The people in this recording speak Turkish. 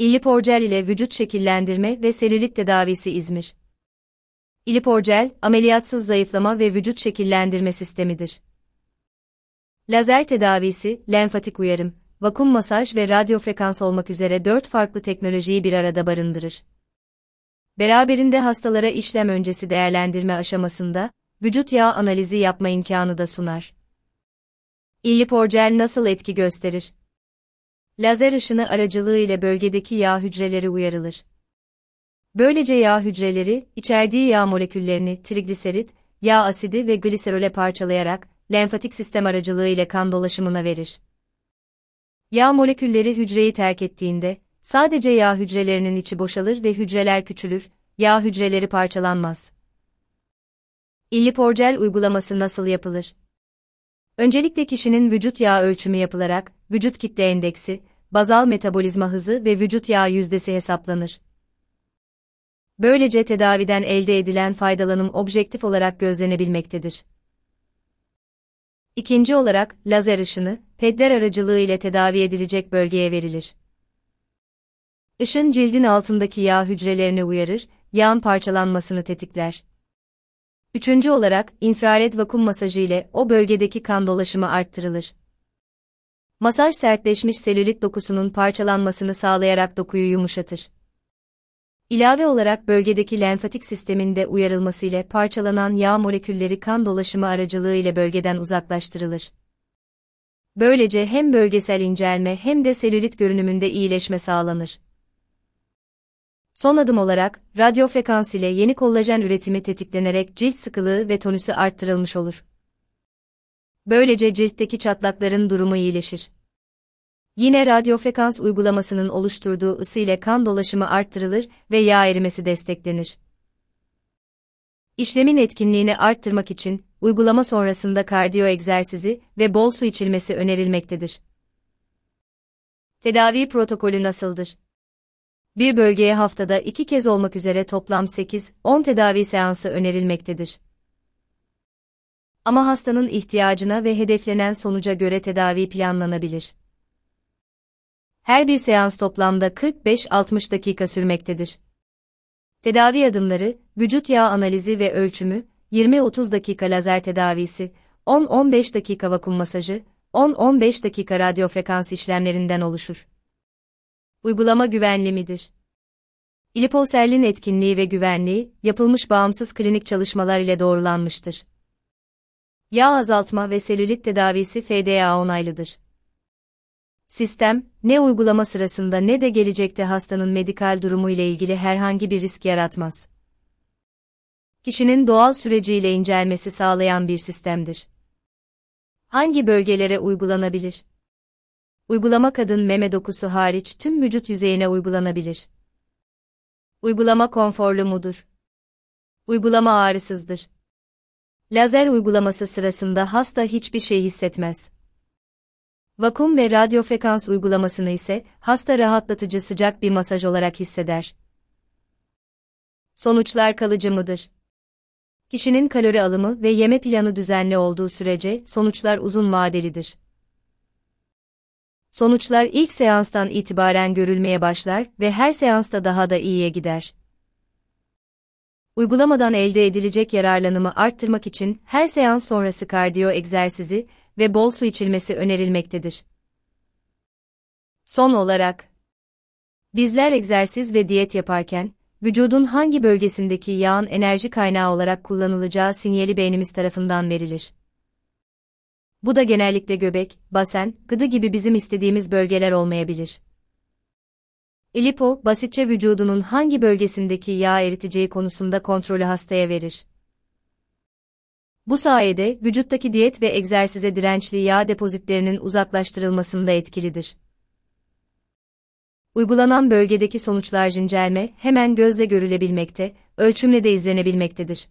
İliporcel ile vücut şekillendirme ve selülit tedavisi İzmir. İliporcel, ameliyatsız zayıflama ve vücut şekillendirme sistemidir. Lazer tedavisi, lenfatik uyarım, vakum masaj ve radyofrekans olmak üzere dört farklı teknolojiyi bir arada barındırır. Beraberinde hastalara işlem öncesi değerlendirme aşamasında, vücut yağ analizi yapma imkanı da sunar. İliporcel nasıl etki gösterir? Lazer ışını aracılığıyla bölgedeki yağ hücreleri uyarılır. Böylece yağ hücreleri, içerdiği yağ moleküllerini trigliserit, yağ asidi ve gliserole parçalayarak, lenfatik sistem aracılığıyla kan dolaşımına verir. Yağ molekülleri hücreyi terk ettiğinde, sadece yağ hücrelerinin içi boşalır ve hücreler küçülür, yağ hücreleri parçalanmaz. İlliporcel uygulaması nasıl yapılır? Öncelikle kişinin vücut yağ ölçümü yapılarak, vücut kitle endeksi, bazal metabolizma hızı ve vücut yağ yüzdesi hesaplanır. Böylece tedaviden elde edilen faydalanım objektif olarak gözlenebilmektedir. İkinci olarak, lazer ışını, pedler aracılığı ile tedavi edilecek bölgeye verilir. Işın cildin altındaki yağ hücrelerini uyarır, yağın parçalanmasını tetikler. Üçüncü olarak, infrared vakum masajı ile o bölgedeki kan dolaşımı arttırılır. Masaj sertleşmiş selülit dokusunun parçalanmasını sağlayarak dokuyu yumuşatır. İlave olarak bölgedeki lenfatik sistemin de uyarılması ile parçalanan yağ molekülleri kan dolaşımı aracılığı ile bölgeden uzaklaştırılır. Böylece hem bölgesel incelme hem de selülit görünümünde iyileşme sağlanır. Son adım olarak, radyo frekans ile yeni kollajen üretimi tetiklenerek cilt sıkılığı ve tonüsü arttırılmış olur. Böylece ciltteki çatlakların durumu iyileşir. Yine radyofrekans uygulamasının oluşturduğu ısı ile kan dolaşımı arttırılır ve yağ erimesi desteklenir. İşlemin etkinliğini arttırmak için uygulama sonrasında kardiyo egzersizi ve bol su içilmesi önerilmektedir. Tedavi protokolü nasıldır? Bir bölgeye haftada iki kez olmak üzere toplam 8-10 tedavi seansı önerilmektedir. Ama hastanın ihtiyacına ve hedeflenen sonuca göre tedavi planlanabilir. Her bir seans toplamda 45-60 dakika sürmektedir. Tedavi adımları, vücut yağ analizi ve ölçümü, 20-30 dakika lazer tedavisi, 10-15 dakika vakum masajı, 10-15 dakika radyofrekans işlemlerinden oluşur. Uygulama güvenli midir? İliposellin etkinliği ve güvenliği, yapılmış bağımsız klinik çalışmalar ile doğrulanmıştır. Yağ azaltma ve selülit tedavisi FDA onaylıdır. Sistem, ne uygulama sırasında ne de gelecekte hastanın medikal durumu ile ilgili herhangi bir risk yaratmaz. Kişinin doğal süreciyle incelmesi sağlayan bir sistemdir. Hangi bölgelere uygulanabilir? Uygulama kadın meme dokusu hariç tüm vücut yüzeyine uygulanabilir. Uygulama konforlu mudur? Uygulama ağrısızdır. Lazer uygulaması sırasında hasta hiçbir şey hissetmez. Vakum ve radyofrekans uygulamasını ise hasta rahatlatıcı sıcak bir masaj olarak hisseder. Sonuçlar kalıcı mıdır? Kişinin kalori alımı ve yeme planı düzenli olduğu sürece sonuçlar uzun vadelidir. Sonuçlar ilk seanstan itibaren görülmeye başlar ve her seansta daha da iyiye gider. Uygulamadan elde edilecek yararlanımı arttırmak için her seans sonrası kardiyo egzersizi ve bol su içilmesi önerilmektedir. Son olarak, bizler egzersiz ve diyet yaparken, vücudun hangi bölgesindeki yağın enerji kaynağı olarak kullanılacağı sinyali beynimiz tarafından verilir. Bu da genellikle göbek, basen, gıdı gibi bizim istediğimiz bölgeler olmayabilir. Elipo, basitçe vücudunun hangi bölgesindeki yağ eriteceği konusunda kontrolü hastaya verir. Bu sayede vücuttaki diyet ve egzersize dirençli yağ depozitlerinin uzaklaştırılmasında etkilidir. Uygulanan bölgedeki sonuçlar incelme hemen gözle görülebilmekte, ölçümle de izlenebilmektedir.